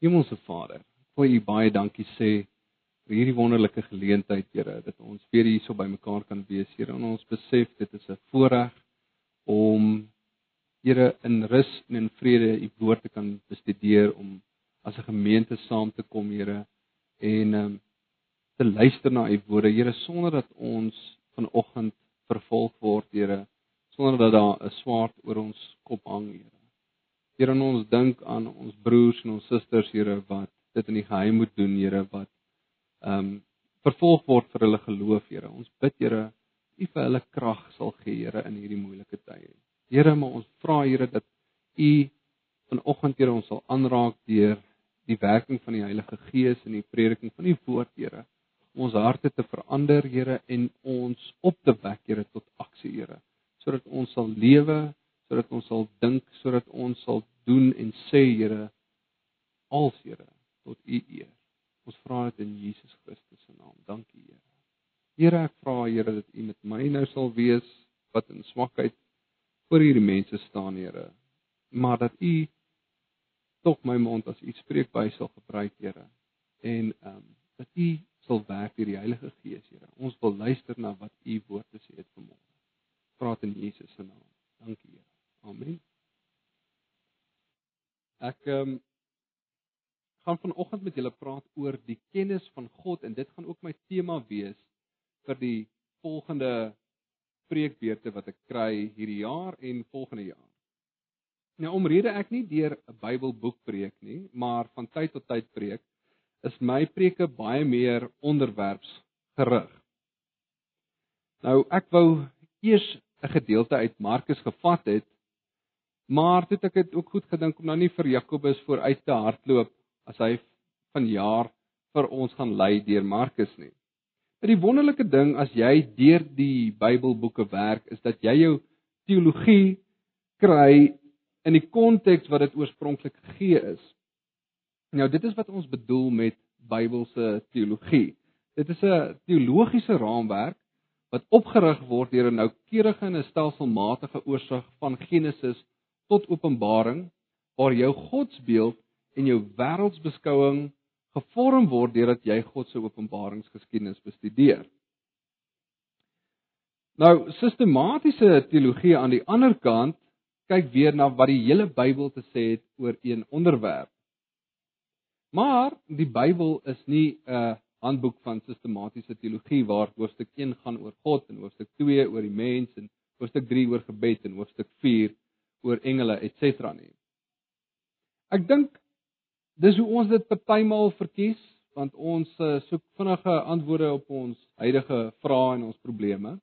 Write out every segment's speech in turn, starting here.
Hemelse Vader, wil U baie dankie sê vir hierdie wonderlike geleentheid, Here, dat ons weer hierso bymekaar kan wees, Here. En ons besef dit is 'n voorreg om Here in rus en in vrede U woord te kan bestudeer om as 'n gemeente saam te kom, Here, en um, te luister na U woorde, Here, sonder dat ons vanoggend vervolg word, Here, sonder dat daar 'n swaard oor ons kop hang, Here. Here, ons dink aan ons broers en ons susters, Here, wat dit in die geheim moet doen, Here, wat ehm um, vervolg word vir hulle geloof, Here. Ons bid, Here, U vir hulle krag sal gee, Here, in hierdie moeilike tye. Here, maar ons vra, Here, dat U vanoggend, Here, ons sal aanraak deur die werking van die Heilige Gees en die prediking van U woord, Here, om ons harte te verander, Here, en ons op te wek, Here, tot aksie, Here, sodat ons sal lewe, sodat ons sal dink, sodat ons sal doen en sê, Here, als, Here, tot U eer. Ons vra dit in Jesus Christus se naam. Dankie, Here. Here, ek vra, Here, dat U met my nou sal wees wat in swakheid voor hierdie mense staan, Here, maar dat U tog my mond as U spreek by sal gebruik, Here. En ehm um, dat U sal werk deur die Heilige Gees, Here. Ons wil luister na wat U woord te sê het vanmôre. Praat in Jesus se naam. Dankie, Here. Amen. Ek ehm um, gaan vanoggend met julle praat oor die kennis van God en dit gaan ook my tema wees vir die volgende preekbeurte wat ek kry hierdie jaar en volgende jaar. Nou omrede ek nie deur 'n Bybelboek preek nie, maar van tyd tot tyd preek, is my preke baie meer onderwerpsgerig. Nou ek wou eers 'n gedeelte uit Markus gevat het, maar toe het ek dit ook goed gedink om nou nie vir Jakobus vooruit te hardloop as hy vanjaar vir ons gaan lei deur Markus nie. Maar die wonderlike ding as jy deur die Bybelboeke werk is dat jy jou teologie kry in die konteks wat dit oorspronklik gegee is. Nou dit is wat ons bedoel met Bybelse teologie. Dit is 'n teologiese raamwerk wat opgerig word deur 'n noukeurige en 'n stelselmatige oorsig van Genesis tot Openbaring waar jou godsbeeld en jou wêreldsbeskouing gevorm word deurdat jy God se openbaringsgeskiedenis bestudeer. Nou, sistematiese teologie aan die ander kant kyk weer na wat die hele Bybel te sê het oor een onderwerp. Maar die Bybel is nie 'n handboek van sistematiese teologie waar hoofstuk 1 gaan oor God en hoofstuk 2 oor die mens en hoofstuk 3 oor gebed en hoofstuk 4 oor engele et cetera nie. Ek dink dis hoe ons dit partymal verkies want ons uh, soek vinnige antwoorde op ons huidige vrae en ons probleme.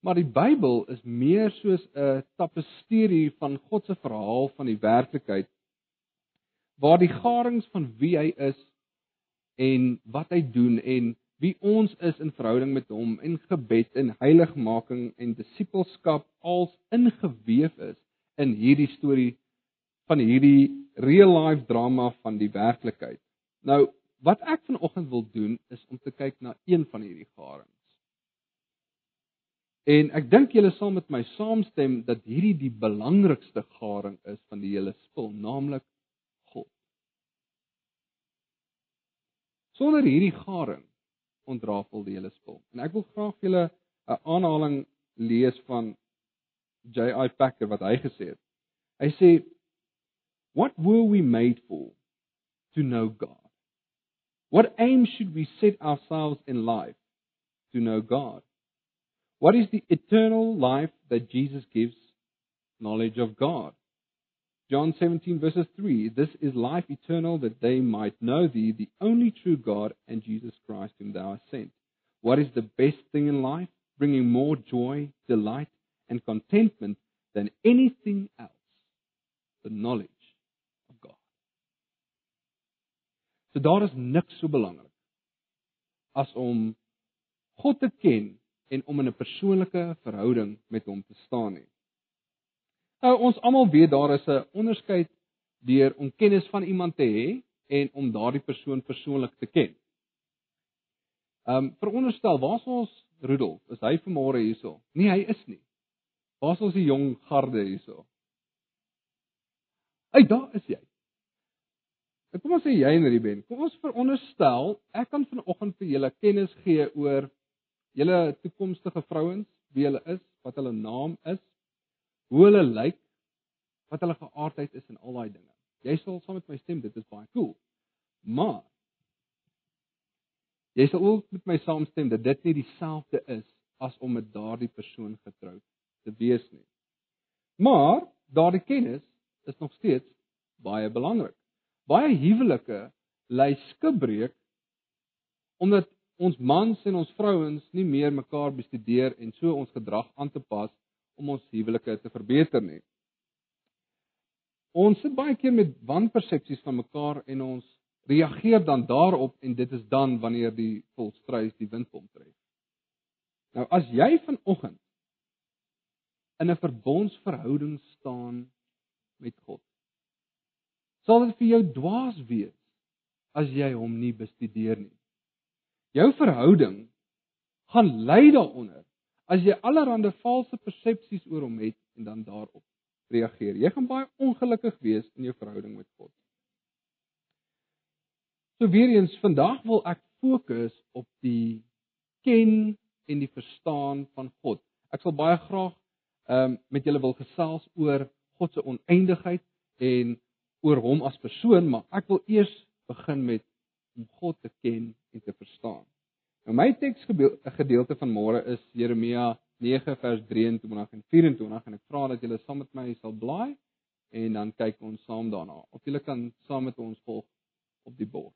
Maar die Bybel is meer soos 'n tapestuurie van God se verhaal van die werklikheid waar die garings van wie hy is en wat hy doen en wie ons is in verhouding met hom en gebed en heiligmaking en disippelskap als ingeweef is in hierdie storie van hierdie real life drama van die werklikheid. Nou, wat ek vanoggend wil doen is om te kyk na een van hierdie garings. En ek dink julle sal met my saamstem dat hierdie die belangrikste garing is van die hele spul, naamlik God. Sonder hierdie garing ontrafel die hele spul. En ek wil graag julle 'n aanhaling lees van J.I. Packer wat hy gesê het. Hy sê What were we made for? To know God. What aim should we set ourselves in life? To know God. What is the eternal life that Jesus gives? Knowledge of God. John 17, verses 3 This is life eternal, that they might know thee, the only true God, and Jesus Christ, whom thou hast sent. What is the best thing in life? Bringing more joy, delight, and contentment than anything else. The knowledge So daar is niks so belangrik as om God te ken en om in 'n persoonlike verhouding met hom te staan nie. Nou ons almal weet daar is 'n onderskeid deur om kennis van iemand te hê en om daardie persoon persoonlik te ken. Ehm um, veronderstel, waar's ons Rudolf? Is hy vanmôre hierso? Nee, hy is nie. Waar's ons die jong garde hierso? Ai, daar is jy. Nou kom ons sê jy en Ruben, kom ons veronderstel ek kan vanoggend vir julle kennis gee oor julle toekomstige vrouens, wie hulle is, wat hulle naam is, hoe hulle lyk, wat hulle geaardheid is en al daai dinge. Jy sal saam met my stem, dit is baie cool. Maar jy sal ook met my saamstem dat dit nie dieselfde is as om met daardie persoon getroud te wees nie. Maar daardie kennis is nog steeds baie belangrik. Baie huwelike lei skibreek omdat ons mans en ons vrouens nie meer mekaar bestudeer en so ons gedrag aan te pas om ons huwelike te verbeter nie. Ons sit baie keer met wanpersepsies van mekaar en ons reageer dan daarop en dit is dan wanneer die volstruis die windpomp tref. Nou as jy vanoggend in 'n verbondsverhouding staan met God, sal dit vir jou dwaas wees as jy hom nie bestudeer nie. Jou verhouding gaan lei daaronder as jy allerlei valse persepsies oor hom het en dan daarop reageer. Jy gaan baie ongelukkig wees in jou verhouding met God. So weer eens, vandag wil ek fokus op die ken en die verstaan van God. Ek sal baie graag um, met julle wil gesels oor God se oneindigheid en oor hom as persoon, maar ek wil eers begin met om God te ken en te verstaan. Nou my teksgedeelte van môre is Jeremia 9 vers 23 en 24 en ek vra dat julle saam met my sal blaai en dan kyk ons saam daarna. Of julle kan saam met ons volg op die bord.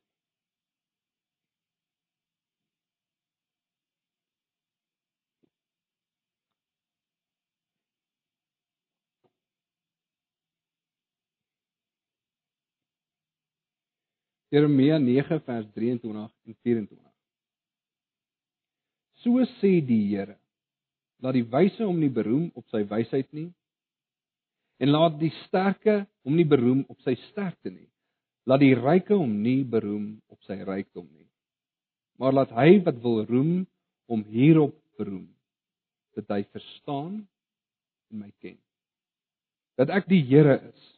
Jeremia 9 vers 23 en 24. So sê die Here: Laat die wyse hom nie beroem op sy wysheid nie en laat die sterke hom nie beroem op sy sterkte nie. Laat die ryke hom nie beroem op sy rykdom nie. Maar laat hy wat wil roem hom hierop beroem dat hy verstaan en my ken. Dat ek die Here is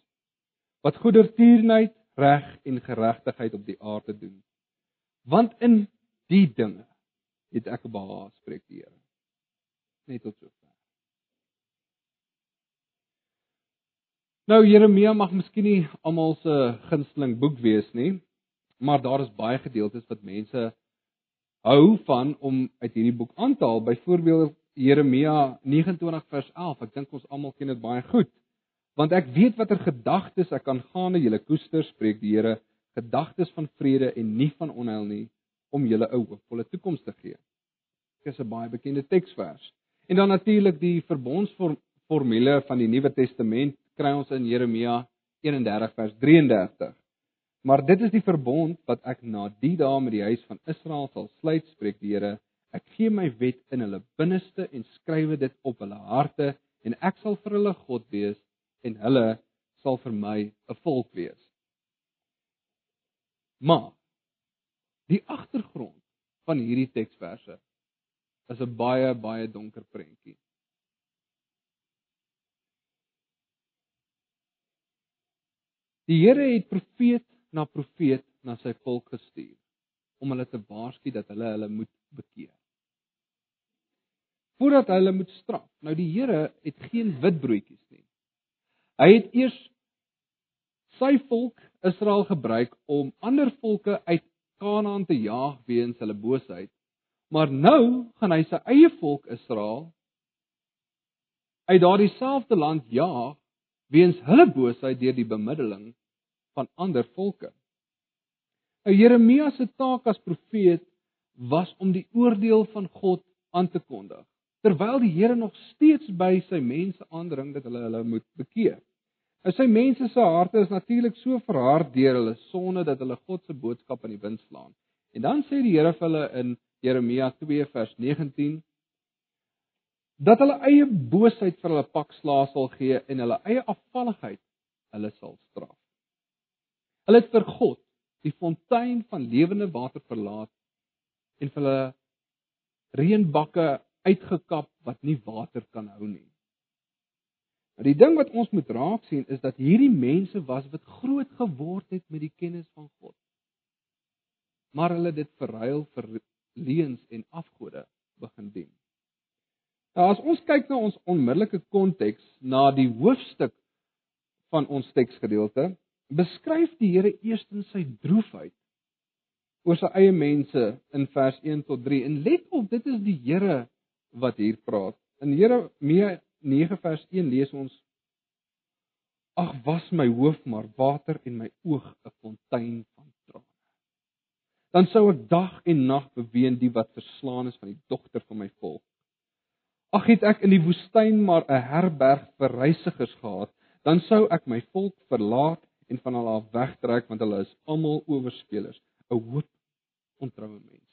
wat goedertierenheid, reg en geregtigheid op die aarde doen. Want in die dinge het ek behaag, spreek die Here. Net tot sover. Nou Jeremia mag miskien nie almal se gunsteling boek wees nie, maar daar is baie gedeeltes wat mense hou van om uit hierdie boek aan te haal. Byvoorbeeld Jeremia 29 vers 11. Ek dink ons almal ken dit baie goed. Want ek weet watter gedagtes ek kan gaan na julle koester, spreek die Here, gedagtes van vrede en nie van onheil nie, om julle 'n hoopvolle toekoms te gee. Dit is 'n baie bekende teksvers. En dan natuurlik die verbondsformule van die Nuwe Testament kry ons in Jeremia 31 vers 33. Maar dit is die verbond wat ek na die dae met die huis van Israel sal sluit, spreek die Here. Ek gee my wet in hulle binneste en skrywe dit op hulle harte en ek sal vir hulle God wees en hulle sal vir my 'n volk wees. Maar die agtergrond van hierdie teksverse is 'n baie baie donker prentjie. Die Here het profeet na profeet na sy volk gestuur om hulle te waarsku dat hulle hulle moet bekeer. Voordat hulle moet straf. Nou die Here het geen witbroodjies nie. Hy het eers sy volk Israel gebruik om ander volke uit Kanaan te jaag weens hulle boosheid. Maar nou gaan hy sy eie volk Israel uit daardie selfde land jaag weens hulle boosheid deur die bemiddeling van ander volke. Nou Jeremia se taak as profeet was om die oordeel van God aan te kondig terwyl die Here nog steeds by sy mense aandring dat hulle hulle moet bekeer. Nou sy mense se harte is natuurlik so verhard deur hulle sonde dat hulle God se boodskap in die wind slaan. En dan sê die Here vir hulle in Jeremia 2 vers 19 dat hulle eie boosheid vir hulle pak slaas sal gee en hulle eie afvalligheid hulle sal straf. Hulle het vir God die fontein van lewende water verlaat en vir hulle reënbakke uitgekap wat nie water kan hou nie. Maar die ding wat ons moet raak sien is dat hierdie mense was wat groot geword het met die kennis van God. Maar hulle dit verruil vir leuns en afgode begin dien. Nou as ons kyk na ons onmiddellike konteks na die hoofstuk van ons teksgedeelte, beskryf die Here eerstens sy droefheid oor sy eie mense in vers 1 tot 3. En let op, dit is die Here wat hier praat. In Jeremia 9 vers 1 lees ons: Ag was my hoof maar water en my oog 'n fontein van trane. Dan sou ek dag en nag beween die wat verslaan is van die dogter van my volk. Ag het ek in die woestyn maar 'n herberg vir reisigers gehad, dan sou ek my volk verlaat en van hulle af wegtrek want hulle is almal oorspelers, 'n hoop ontroue mense.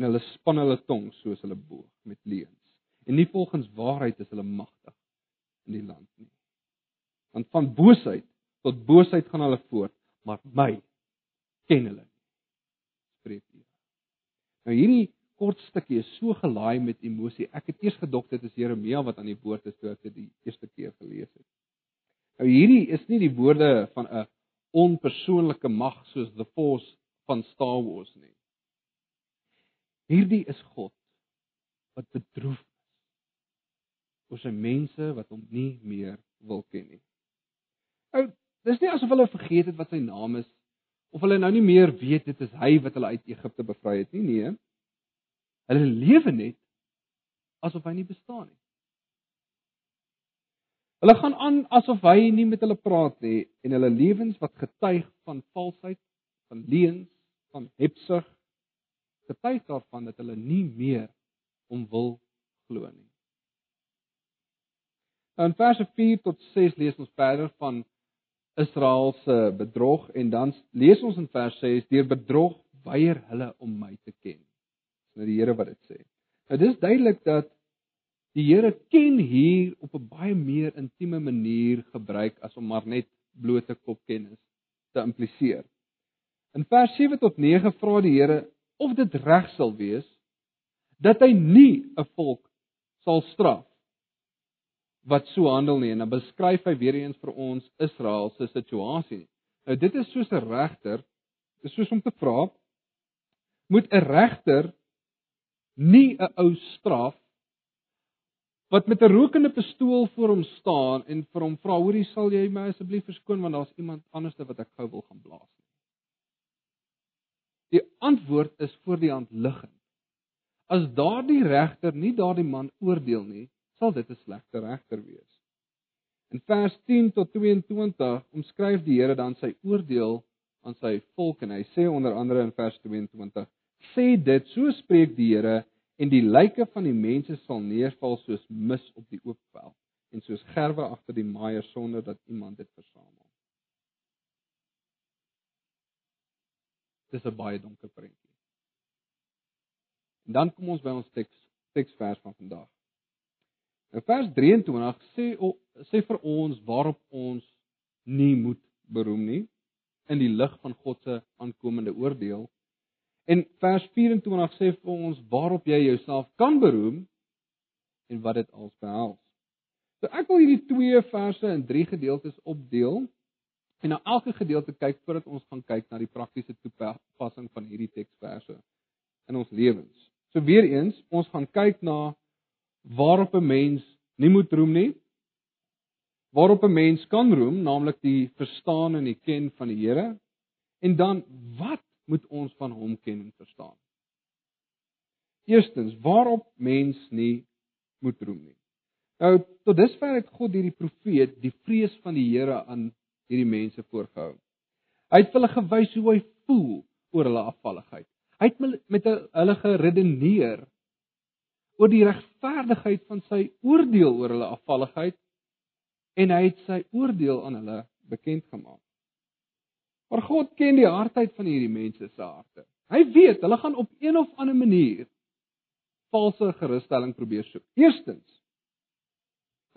En hulle span hulle tong soos hulle boog met leuns. En nie volgens waarheid is hulle magtig in die land nie. Want van boosheid tot boosheid gaan hulle voort, maar my ken hulle nie. Spreek hier. Nou hierdie kort stukkie is so gelaai met emosie. Ek het eers gedog dit is Jeremia wat aan die woord is toe ek dit die eerste keer gelees het. Nou hierdie is nie die woorde van 'n onpersoonlike mag soos the force van Star Wars nie. Hierdie is God wat bedroef is oor sy mense wat hom nie meer wil ken nie. Nou, dis nie asof hulle vergeet het wat sy naam is of hulle nou nie meer weet dit is hy wat hulle uit Egipte bevry het nie. Nee. Hulle lewe net asof hy nie bestaan nie. Hulle gaan aan asof hy nie met hulle praat nie en hulle lewens wat getuig van valsheid, van leuns, van hebsug, getuig daarvan dat hulle nie meer om wil glo nie. Nou in verse 4 tot 6 lees ons verder van Israel se bedrog en dan lees ons in vers 6 deur bedrog weier hulle om my te ken nou die Here wat dit sê. Nou dis duidelik dat die Here ken hier op 'n baie meer intieme manier gebruik as om maar net blote kopkennis te impliseer. In vers 7 tot 9 vra die Here of dit reg sal wees dat hy nie 'n volk sal straf wat so handel nie en dan beskryf hy weer eens vir ons Israel se situasie. Nou dit is soos 'n regter, dis soos om te vra moet 'n regter nie 'n ou straf wat met 'n rokende pistool voor hom staan en vir hom vra hoorie sal jy my asseblief verskoon want daar's iemand anderste wat ek gou wil gaan blaas. Die antwoord is voor die hand liggend. As daardie regter nie daardie man oordeel nie, sal dit 'n slegte regter wees. In vers 10 tot 22 omskryf die Here dan sy oordeel aan sy volk en hy sê onder andere in vers 22 sê dit so spreek die Here en die lyke van die mense sal neerval soos mis op die oop veld en soos gerwe agter die maaier sonder dat iemand dit versamel. Dis 'n baie donker prentjie. En dan kom ons by ons teks teksvers van vandag. In vers 23 sê sê vir ons waarop ons nie moet beroem nie in die lig van God se aankomende oordeel En vers 24 sê vir ons waarop jy jouself kan beroem en wat dit als behels. So ek wil hierdie twee verse in drie gedeeltes opdeel en na elke gedeelte kyk voordat ons gaan kyk na die praktiese toepassing van hierdie teksverse in ons lewens. So weer eens, ons gaan kyk na waarop 'n mens nie moet roem nie. Waarop 'n mens kan roem, naamlik die verstaan en die ken van die Here. En dan wat moet ons van hom ken en verstaan. Eerstens, waarop mens nie moet roem nie. Nou, tot dusver het God hierdie profeet die vrees van die Here aan hierdie mense voorgehou. Hy het hulle gewys hoe hy voel oor hulle afvalligheid. Hy het met hulle geredeneer oor die regverdigheid van sy oordeel oor hulle afvalligheid en hy het sy oordeel aan hulle bekend gemaak. Maar God ken die hartheid van hierdie mense se harte. Hy weet hulle gaan op een of ander manier valse gerusstelling probeer soek. Eerstens,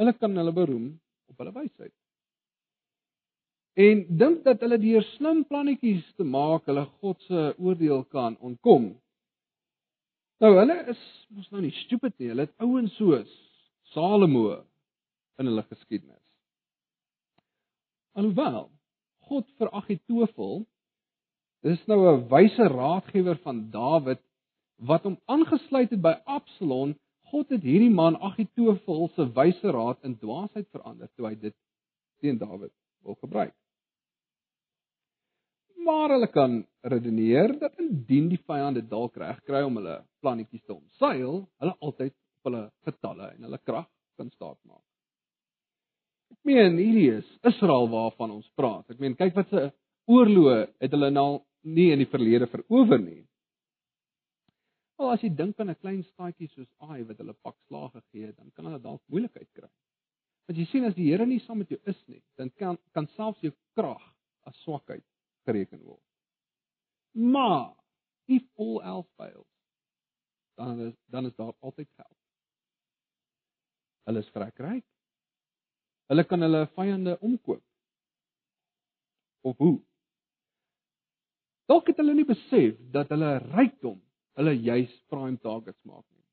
hulle kan hulle beroem op hulle wysheid. En dink dat hulle deur slim plannetjies te maak hulle God se oordeel kan ontkom. Nou hulle is mos nou nie stupid nie. Hulle het ouens soos Salomo, in hulle geskiedenis. Alhoewel God vir Agitofel dis nou 'n wyse raadgewer van Dawid wat hom aangesluit het by Absalom, God het hierdie man Agitofel se wyse raad in dwaasheid verander toe hy dit teen Dawid wil gebruik. Maar hulle kan redeneer dat indien die vyand dit dalk reg kry om hulle plannetjies te omseil, hulle altyd op hulle getalle en hulle krag kan staat maak. Ek meen hierdie is Israel waarvan ons praat. Ek meen kyk wat se oorloë het hulle nou nie in die verlede verower nie. Al as jy dink aan 'n klein staatjie soos Ai wat hulle pak slaag gegee het, dan kan hulle dalk moeilikheid kry. Want jy sien as die Here nie saam met jou is nie, dan kan kan selfs jou krag as swakheid gereken word. Maar if all else fails, dan is dan is daar altyd geld. Hulle is vrek ryk. Hulle kan hulle vyande omkoop. Of hoe? Dalk het hulle nie besef dat hulle rykdom hulle juis prime targets maak nie.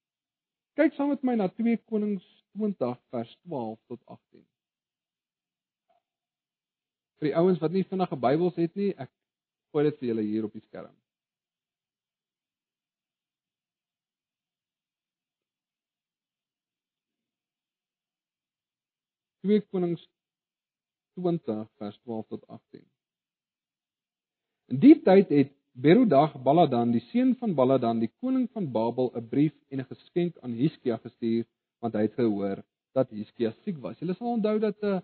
Kyk saam met my na 2 Konings 20 vers 12 tot 18. Vir die ouens wat nie vinnige Bybels het nie, ek gooi dit vir julle hier op die skerm. Twee Konings 20 vers 12 tot 18. In die tyd het Berodag Baladan, die seun van Baladan, die koning van Babel, 'n brief en 'n geskenk aan Hiskia gestuur, want hy het gehoor dat Hiskia siek was. Julle sal onthou dat uh,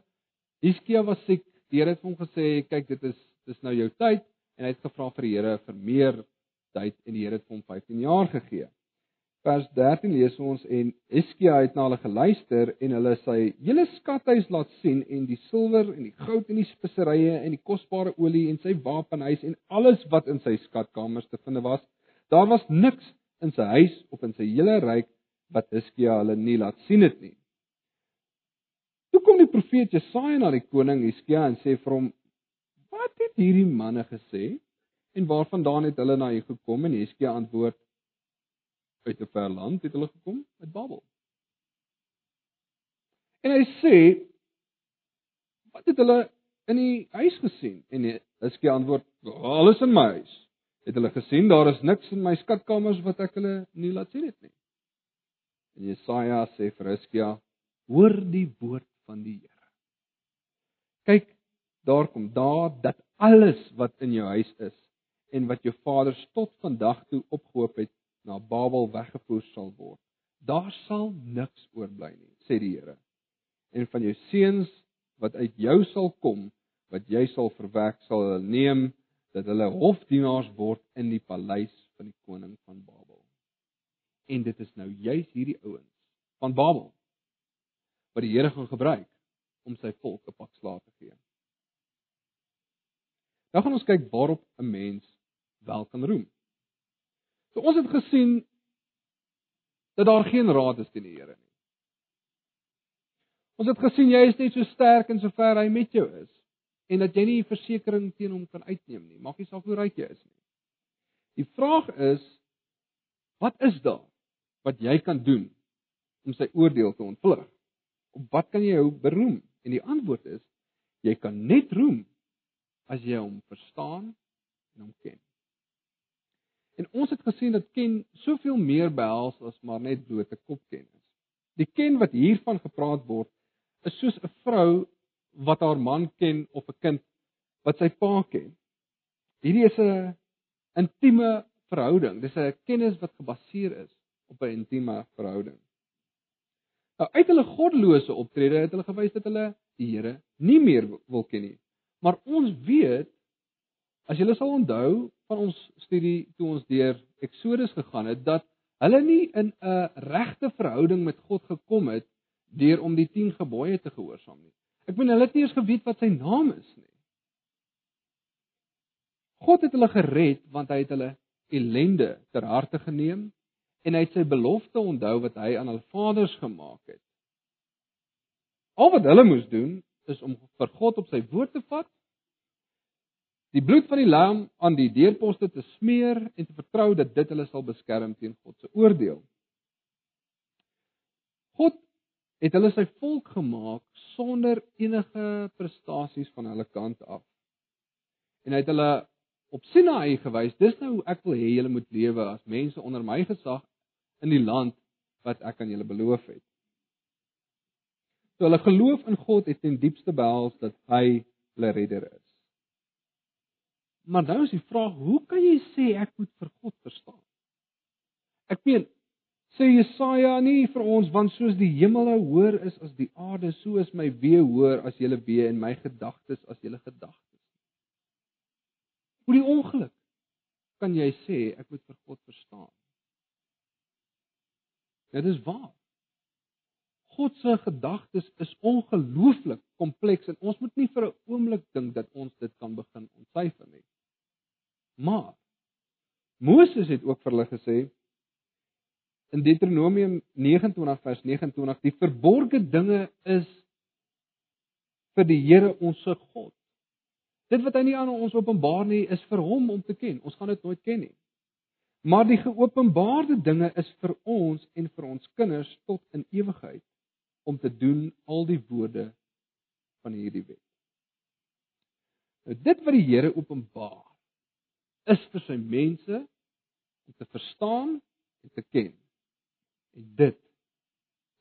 Hiskia was siek. Die Here het hom gesê, "Kyk, dit is dis nou jou tyd." En hy het gevra vir die Here vir meer tyd en die Here het hom 15 jaar gegee vers 13 lees ons en Eskia het na hulle geluister en hulle sy hele skathuis laat sien en die silwer en die goud en die speserye en die kosbare olie en sy wapenhuis en alles wat in sy skatkamers te vind was. Daar was niks in sy huis of in sy hele ryk wat Eskia hulle nie laat sien het nie. Toe kom die profeet Jesaja na die koning Eskia en sê vir hom: "Wat het hierdie manne gesê en waarvandaan het hulle na u gekom?" En Eskia antwoord: uit 'n ver land het hulle gekom met Babel. En hy sê wat het hulle in die huis gesien? En Hiskia antwoord: "Alles in my huis." Het hulle gesien daar is niks in my skatkamers wat ek hulle nie laat sien het nie. En Jesaja sê vir Hiskia: "Hoor die woord van die Here. Kyk, daar kom daar dat alles wat in jou huis is en wat jou vaders tot vandag toe opgehoop het, na Babel weggevoer sal word. Daar sal niks oorbly nie, sê die Here. En van jou seuns wat uit jou sal kom, wat jy sal verwek, sal hulle neem dat hulle hofdienaars word in die paleis van die koning van Babel. En dit is nou juis hierdie ouens van Babel wat die Here gaan gebruik om sy volk 'n pak slaag te gee. Nou gaan ons kyk waarop 'n mens wel kan roem. So ons het gesien dat daar geen raad is teen die Here nie. Ons het gesien jy is net so sterk en sover hy met jou is en dat jy nie versekerings teen hom kan uitneem nie. Maak nie saak hoe ryk jy is nie. Die vraag is wat is daar wat jy kan doen om sy oordeel te ontvlug? Op wat kan jy jou beroem? En die antwoord is jy kan net roem as jy hom verstaan en hom ken. En ons het gesien dat ken soveel meer behels as maar net blote kopkennis. Die ken wat hiervan gepraat word is soos 'n vrou wat haar man ken of 'n kind wat sy pa ken. Hierdie is 'n intieme verhouding. Dis 'n kennis wat gebaseer is op 'n intieme verhouding. Uit hulle goddelose optrede het hulle gewys dat hulle die Here nie meer wil ken nie. Maar ons weet as julle sal onthou, van ons studie toe ons deur Eksodus gegaan het dat hulle nie in 'n regte verhouding met God gekom het deur om die 10 gebooie te gehoorsaam nie. Ek bedoel hulle het nie eens geweet wat sy naam is nie. God het hulle gered want hy het hulle ellende ter harte geneem en hy het sy belofte onthou wat hy aan hul vaders gemaak het. Al wat hulle moes doen is om vir God op sy woord te vat die bloed van die lam aan die deurposte te smeer en te vertrou dat dit hulle sal beskerm teen God se oordeel. God het hulle sy volk gemaak sonder enige prestasies van hulle kant af. En hy het hulle op Sinaï gewys, dis nou hoe ek wil hê julle moet lewe as mense onder my gesag in die land wat ek aan julle beloof het. So hulle geloof in God het ten diepste behels dat hy hulle redder is. Maar nou is die vraag, hoe kan jy sê ek moet vir God verstaan? Ek meen, sê Jesaja nie vir ons want soos die hemele hoër is as die aarde, so is my wee hoër as julle wee en my gedagtes as julle gedagtes. Hoe die ongeluk kan jy sê ek moet vir God verstaan? Dit is waar. God se gedagtes is ongelooflik kompleks en ons moet nie vir 'n oomblik dink dat ons dit kan begin ontsyfer nie. Maar Moses het ook vir hulle gesê in Deuteronomium 29 vers 29 die verborgde dinge is vir die Here ons se God. Dit wat hy nie aan ons openbaar nie is vir hom om te ken. Ons gaan dit nooit ken nie. Maar die geopenbaarde dinge is vir ons en vir ons kinders tot in ewigheid om te doen al die woorde van hierdie wet. Nou dit wat die Here openbaar is vir sy mense om te verstaan en te ken. En dit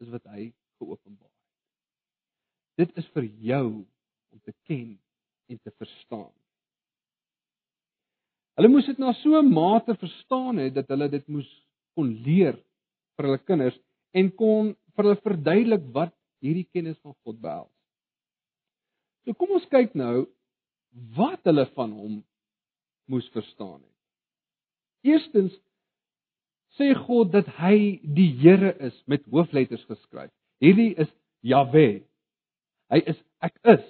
is wat hy geopenbaar het. Dit is vir jou om te ken en te verstaan. Hulle moes dit na so 'n mate verstaan het dat hulle dit moes kon leer vir hulle kinders en kon vir hulle verduidelik wat hierdie kennis van God behels. So kom ons kyk nou wat hulle van hom moes verstaan het. Eerstens sê God dat hy die Here is met hoofletters geskryf. Hierdie is Jahwe. Hy is ek is.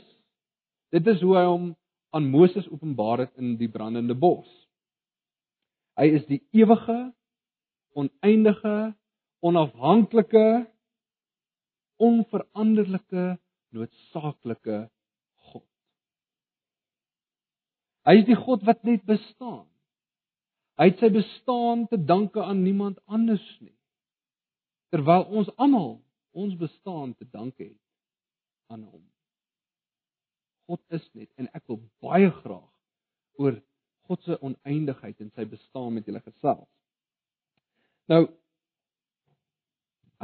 Dit is hoe hy hom aan Moses openbaar het in die brandende bos. Hy is die ewige, oneindige, onafhanklike, onveranderlike, noodsaaklike God. Hy is die God wat net bestaan. Hy het sy bestaan te danke aan niemand anders nie. Terwyl ons almal ons bestaan te danke het aan hom. God is net en ek wil baie graag oor God se oneindigheid en sy bestaan met julle gesels. Nou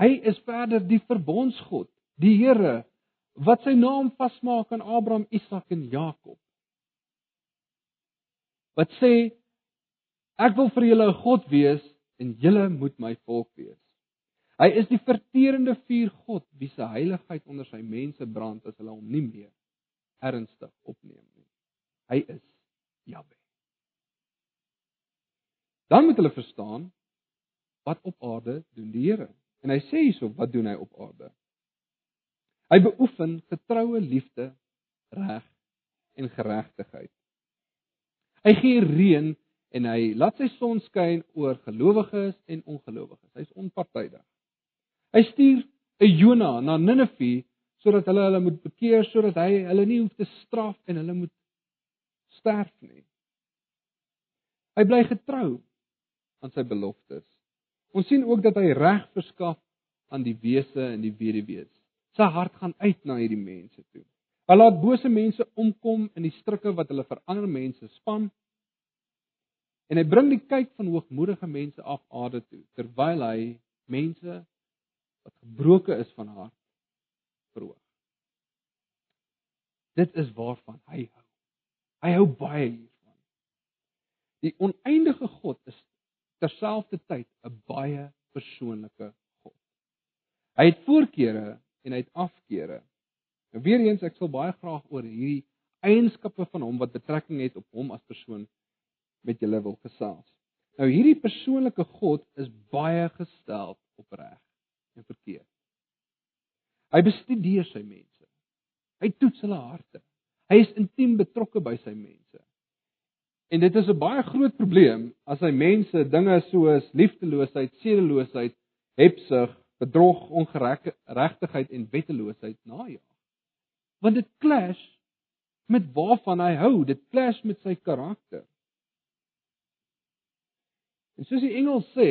hy is verder die verbondsgod, die Here wat sy naam vasmaak aan Abraham, Isak en Jakob. Wat sê Ek wil vir julle 'n God wees en julle moet my volk wees. Hy is die verterende vuur God wie se heiligheid onder sy mense brand as hulle hom nie meer ernstig opneem nie. Hy is Jahwe. Dan moet hulle verstaan wat op aarde doen die Here. En hy sê hierso, wat doen hy op aarde? Hy beoefen getroue liefde, reg en geregtigheid. Hy gee reën en hy laat sy son skyn oor gelowiges en ongelowiges. Hy's onpartydig. Hy stuur 'n Jona na Ninive sodat hulle hulle moet bekeer sodat hy hulle nie hoef te straf en hulle moet sterf nie. Hy bly getrou aan sy beloftes. Ons sien ook dat hy reg verskaf aan die wese en die weduwees. Sy hart gaan uit na hierdie mense toe. Hy laat bose mense omkom in die strikke wat hulle vir ander mense span En hy bring die kyk van hoogmoedige mense af aarde toe terwyl hy mense wat gebroke is van hart verhoog. Dit is waarvan hy hou. Hy hou baie hiervan. Die oneindige God is terselfdertyd 'n baie persoonlike God. Hy het voorkeure en hy het afkeure. Nou weer eens ek sal baie graag oor hierdie eienskappe van hom wat betrekking het op hom as persoon met julle wil gesels. Nou hierdie persoonlike God is baie gestel op reg en verkeerd. Hy bestudeer sy mense. Hy toets hulle harte. Hy is intiem betrokke by sy mense. En dit is 'n baie groot probleem as hy mense dinge soos liefdeloosheid, sedeloosheid, hebsug, bedrog, ongeregtigheid en wetteloosheid najaag. Want dit clash met waarvan hy hou, dit clash met sy karakter. En soos die engel sê,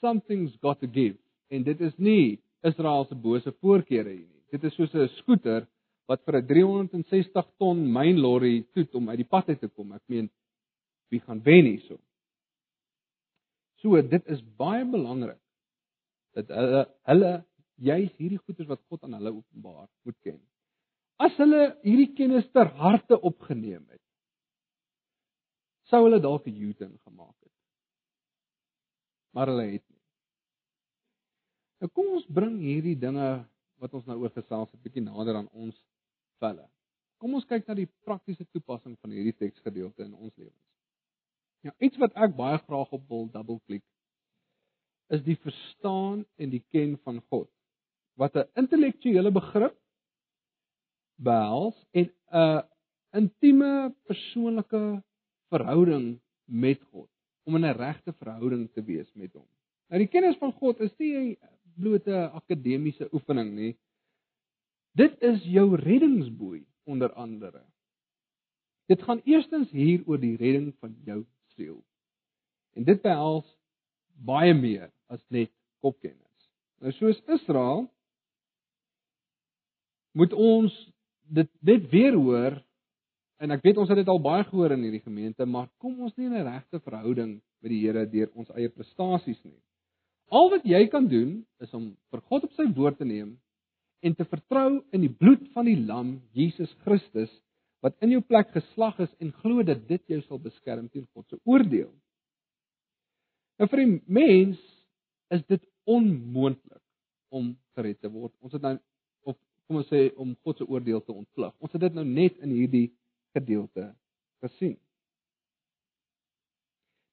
something's got to give. En dit is nie Israel se bose voorkeure hier nie. Dit is soos 'n skooter wat vir 'n 360 ton myn lorry toet om uit die pad uit te kom. Ek meen wie gaan wen hierso? So dit is baie belangrik dat hulle hulle juis hierdie goeders wat God aan hulle openbaar moet ken. As hulle hierdie kennis ter harte opgeneem het, sou hulle dalk 'n U-turn gemaak het. Maar hulle het. Nou kom ons bring hierdie dinge wat ons nou oor gesels 'n bietjie nader aan ons velle. Kom ons kyk na die praktiese toepassing van hierdie teksgedeelte in ons lewens. Ja, iets wat ek baie graag op wil dubbelklik is die verstaan en die ken van God. Wat 'n intellektuele begrip behels en 'n intieme persoonlike verhouding met God, om in 'n regte verhouding te wees met hom. Nou die kennis van God is nie blote akademiese oefening nie. Dit is jou reddingsboei onder andere. Dit gaan eerstens hier oor die redding van jou siel. En dit behels baie meer as net kopkennis. Nou soos Israel moet ons dit dit weer hoor en ek weet ons het dit al baie gehoor in hierdie gemeente, maar kom ons nie in 'n regte verhouding met die Here deur ons eie prestasies nie. Al wat jy kan doen is om vir God op sy woord te neem en te vertrou in die bloed van die lam Jesus Christus wat in jou plek geslag is en glo dat dit jou sal beskerm teen God se oordeel. Nou vir 'n mens is dit onmoontlik om gered te word. Ons het nou of kom ons sê om God se oordeel te ontvlug. Ons het dit nou net in hierdie gedeelte gesien.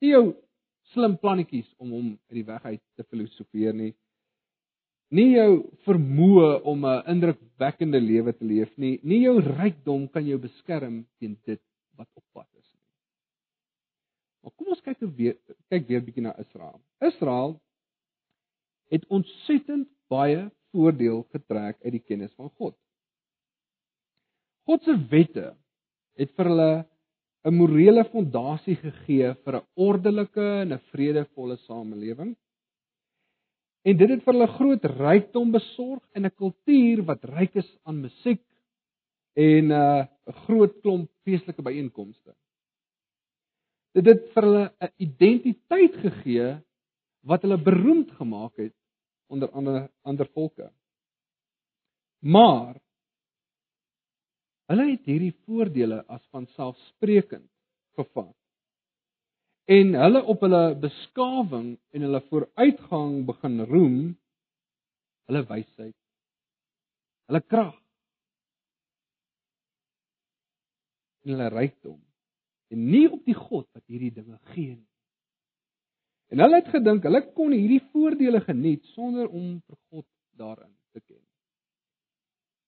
Nie jou slim plannetjies om hom uit die weg uit te filosofeer nie. Nie jou vermoë om 'n indrukwekkende lewe te leef nie. Nie jou rykdom kan jou beskerm teen dit wat op pad is nie. Maar kom ons kyk weer kyk weer bietjie na Israel. Israel het ontsettend baie voordeel getrek uit die kennis van God. God se wette het vir hulle 'n morele fondasie gegee vir 'n ordelike en 'n vredevolle samelewing. En dit het vir hulle groot rykdom besorg en 'n kultuur wat ryk is aan musiek en 'n uh, groot klomp feestelike byeenkomste. Dit het vir hulle 'n identiteit gegee wat hulle beroemd gemaak het onder ander ander volke. Maar Hulle het hierdie voordele as vanselfsprekend gevat. En hulle op hulle beskawing en hulle vooruitgang begin roem hulle wysheid. Hulle krag. Hulle rykdom. En nie op die God wat hierdie dinge gee nie. En hulle het gedink hulle kon hierdie voordele geniet sonder om vir God daarin te ken.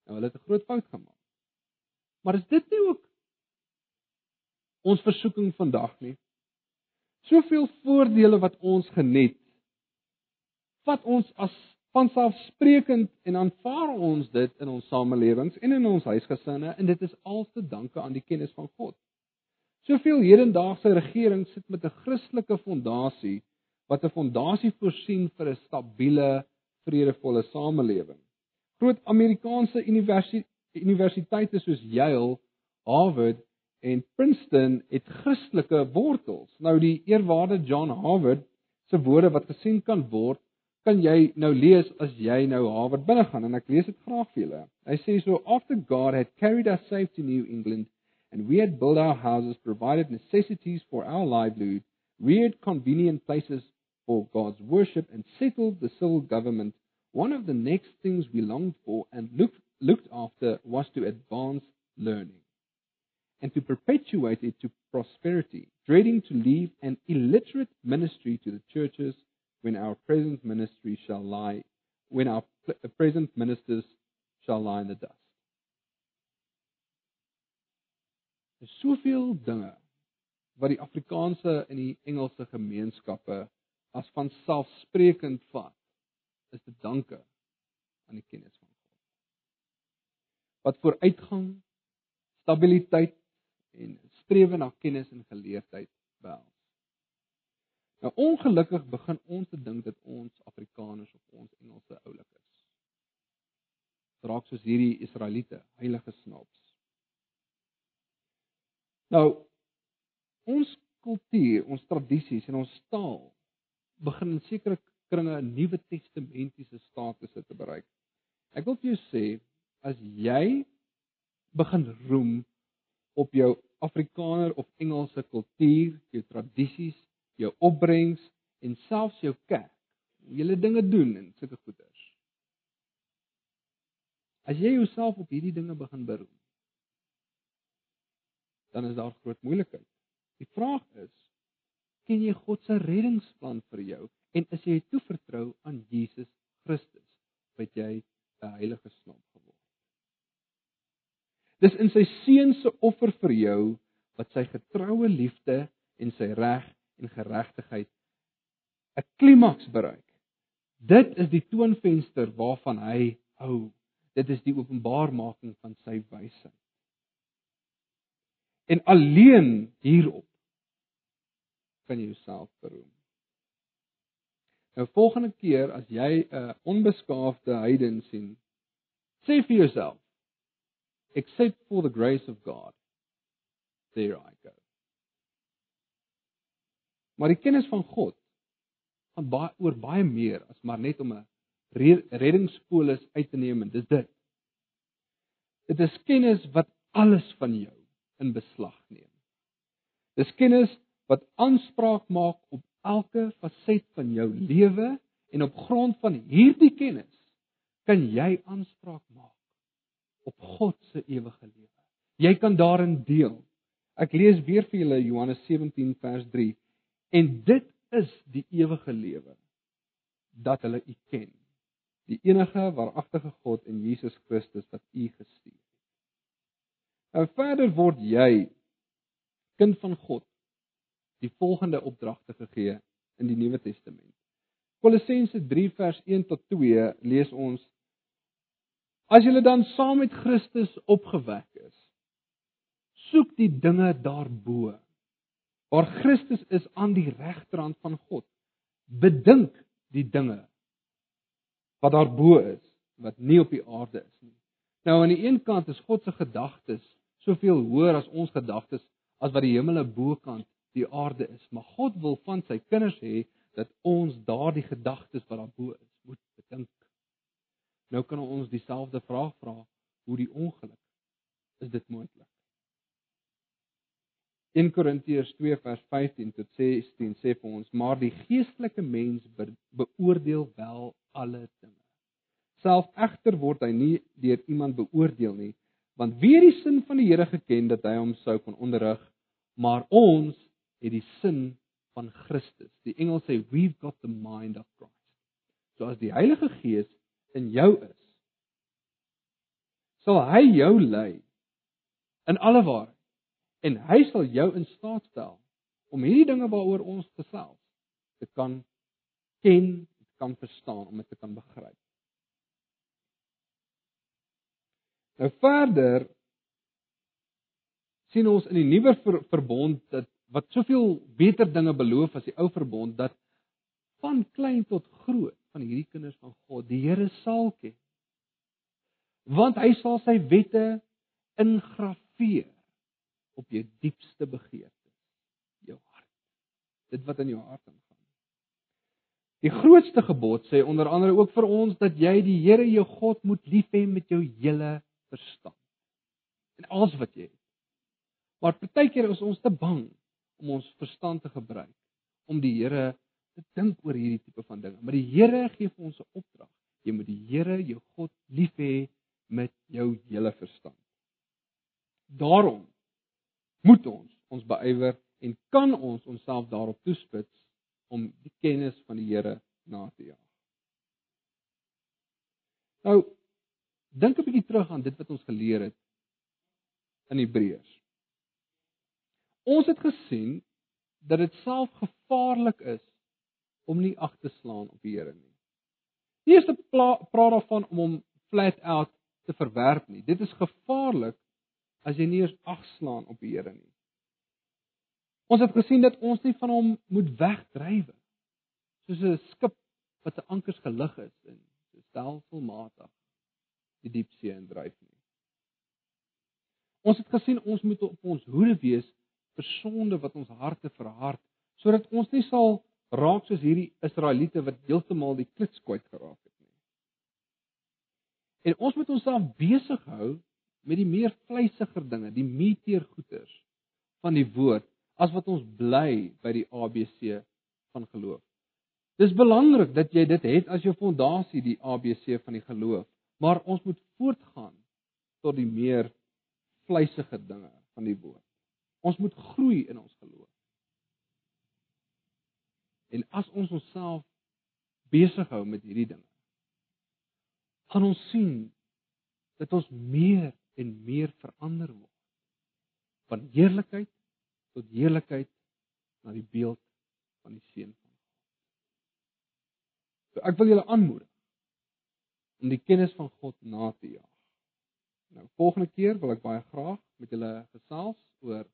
Nou hulle het 'n groot fout gemaak. Maar is dit nie ook ons versoeking vandag nie? Soveel voordele wat ons geniet, vat ons as vanselfsprekend en aanvaar ons dit in ons samelewings en in ons huisgesinne en dit is als te danke aan die kennis van God. Soveel hedendaagse regerings sit met 'n Christelike fondasie wat 'n fondasie voorsien vir 'n stabiele, vredevolle samelewing. Groot Amerikaanse universiteite soos Yale, Harvard en Princeton het Christelike wortels. Nou die eerwaarde John Harvard se woorde wat gesien kan word, kan jy nou lees as jy nou Harvard binne gaan en ek lees dit graag vir julle. Hy sê so after God had carried us safe to New England and we had built our houses, provided necessities for our livelihood, reared convenient places for God's worship and settled the civil government, one of the next things we longed for and looked looked after was to advance learning and to perpetuate it to prosperity, dreading to leave an illiterate ministry to the churches when our present ministry shall lie, when our uh, present ministers shall lie in the dust. Is soveel dinge wat die Afrikaanse en die Engelse gemeenskappe as van selfsprekend vat is te danke aan die kennis wat vooruitgang, stabiliteit en strewe na kennis en geleerdheid behels. Nou ongelukkig begin ons te dink dat ons Afrikaners of ons Engelse oulik is. raak soos hierdie Israeliete, heilige snaps. Nou ons kultuur, ons tradisies en ons taal begin in sekere kringe 'n Nuwe Testamentiese status te bereik. Ek wil vir jou sê as jy begin roem op jou Afrikaner of Engelse kultuur, jou tradisies, jou opbrengs en selfs jou kerk, julle dinge doen en sulke goeders. As jy jouself op hierdie dinge begin beroem, dan is daar groot moeilikheid. Die vraag is, ken jy God se reddingsplan vir jou en is jy toevertrou aan Jesus Christus? Wat jy 'n heilige snop geword. Dis in sy seun se offer vir jou wat sy getroue liefde en sy reg en geregtigheid 'n klimaks bereik. Dit is die toonvenster waarvan hy hou. Dit is die openbarmaking van sy wysheid. En alleen hierop kan jy jouself beroem. Nou volgende keer as jy 'n onbeskaafde heiden sien, sê vir jouself, except for the grace of God, there I go. Maar die kennis van God gaan baie oor baie meer as maar net om 'n reddingspolis uit te neem en dis dit. Dit is kennis wat alles van jou in beslag neem. Dis kennis wat aanspraak maak op elke faset van jou lewe en op grond van hierdie kennis kan jy aanspraak maak op God se ewige lewe. Jy kan daarin deel. Ek lees weer vir julle Johannes 17 vers 3 en dit is die ewige lewe dat hulle U ken die enige waaragtige God en Jesus Christus wat U gestuur het. Nou verder word jy kind van God die volgende opdragte gegee in die Nuwe Testament. Kolossense 3 vers 1 tot 2 lees ons As julle dan saam met Christus opgewek is, soek die dinge daarbo waar Christus is aan die regterhand van God. Bedink die dinge wat daarbo is wat nie op die aarde is nie. Nou aan die een kant is God se gedagtes soveel hoër as ons gedagtes as wat die hemele bokant die aarde is, maar God wil van sy kinders hê dat ons daardie gedagtes wat daarbo is, moet bedink. Nou kan ons dieselfde vraag vra, hoe die ongeluk is dit moontlik? 1 Korintiërs 2 vers 15 tot 16 sê vir ons, maar die geestelike mens be beoordeel wel alle dinge. Self egter word hy nie deur iemand beoordeel nie, want wie het die sin van die Here geken dat hy hom sou kon onderrig? Maar ons het die sin van Christus. Die engel sê we've got the mind of Christ. So as die Heilige Gees in jou is, sal hy jou lei in alle waarheid en hy sal jou in staat stel om hierdie dinge waaroor ons gesels te kan ken, te kan verstaan, om dit te kan begryp. Nou verder sien ons in die nuwe ver verbond dat wat soveel beter dinge beloof as die ou verbond dat van klein tot groot van hierdie kinders van God die Here sal ken. Want hy sal sy wette ingrafeer op jou diepste begeertes, jou hart. Dit wat in jou hart aangaan. Die grootste gebod sê onder andere ook vir ons dat jy die Here jou God moet lief hê met jou hele verstand en alles wat jy het. Maar partykeer is ons te bang om ons verstand te gebruik om die Here te dink oor hierdie tipe van dinge. Maar die Here gee vir ons 'n opdrag. Jy moet die Here, jou God, lief hê met jou hele verstand. Daarom moet ons ons beywer en kan ons onsself daarop toespits om die kennis van die Here na te jaag. Nou dink 'n bietjie terug aan dit wat ons geleer het in Hebreërs. Ons het gesien dat dit self gevaarlik is om nie ag te slaan op die Here nie. Die eerste praat daarvan om hom flat out te verwerp nie. Dit is gevaarlik as jy nie eens ag slaan op die Here nie. Ons het gesien dat ons nie van hom moet wegdryf soos 'n skip wat se ankers gelig is en stelselmatig die diep see indryf nie. Ons het gesien ons moet op ons hoede wees vir sonde wat ons harte verhard sodat ons nie sal raak soos hierdie Israeliete wat heeltemal die klits kwyt geraak het nie. En ons moet onsself besig hou met die meer vleisiger dinge, die meeteer goeters van die woord as wat ons bly by die ABC van geloof. Dis belangrik dat jy dit het as jou fondasie die ABC van die geloof, maar ons moet voortgaan tot die meer vleisige dinge van die woord. Ons moet groei in ons geloof. En as ons onsself besig hou met hierdie dinge, gaan ons sien dat ons meer en meer verander word van heerlikheid tot heerlikheid na die beeld van die seun van God. So ek wil julle aanmoedig om die kennis van God na te jaag. Nou volgende keer wil ek baie graag met julle gesels oor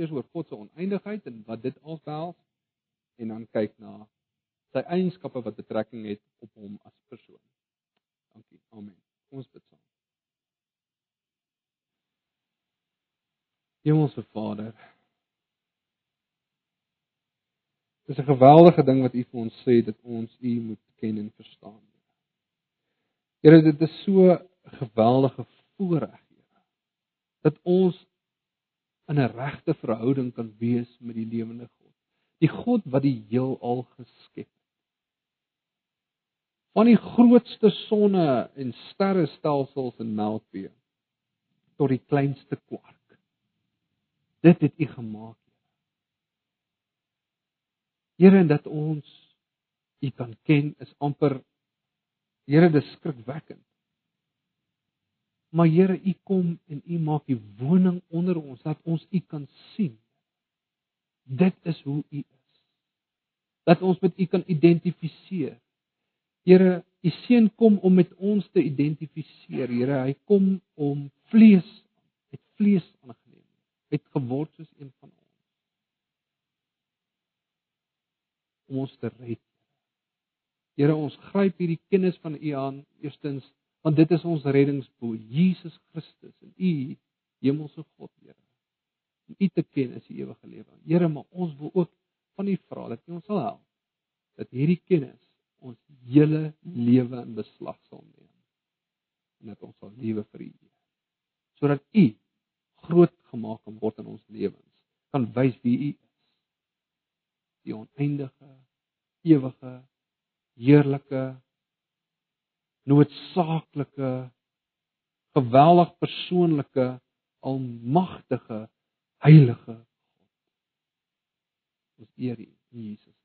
eers oor God se oneindigheid en wat dit als behels en dan kyk na sy eienskappe wat betrekking het op hom as persoon. Dankie. Amen. Ons bid saam. Hemelse Vader. Dis 'n geweldige ding wat U vir ons sê dat ons U moet ken en verstaan. Here, dit is so 'n geweldige voorreg, Here, dat ons in 'n regte verhouding kan wees met die lewende God. Die God wat die heelal geskep het. Van die grootste sonne en sterrestelsels en Melkweg tot die kleinste kwark. Dit het U gemaak. Here en dat ons U kan ken is amper Here dis skrikwekkend. Maar Here, U kom en U maak U woning onder ons dat ons U kan sien. Dit is hoe U is. Dat ons met U kan identifiseer. Here, U seun kom om met ons te identifiseer. Here, hy kom om vlees met vlees aangeneem. Het geword soos een van ons. Om ons te red. Here, ons gryp hierdie kennis van U aan eerstens want dit is ons reddingsboei, Jesus Christus en U hemelse God, Here. Om U te ken is die ewige lewe. Here, maar ons wil ook van U vra dat U ons sal help dat hierdie kennis ons hele lewe in beslag sal neem. En dat ons sal lewe vir U. Sodat U groot gemaak kan word in ons lewens, kan wys wie U is. Die oneindige, ewige, heerlike noodsaaklike geweldig persoonlike almagtige heilige God. Ons eer U, Jesus.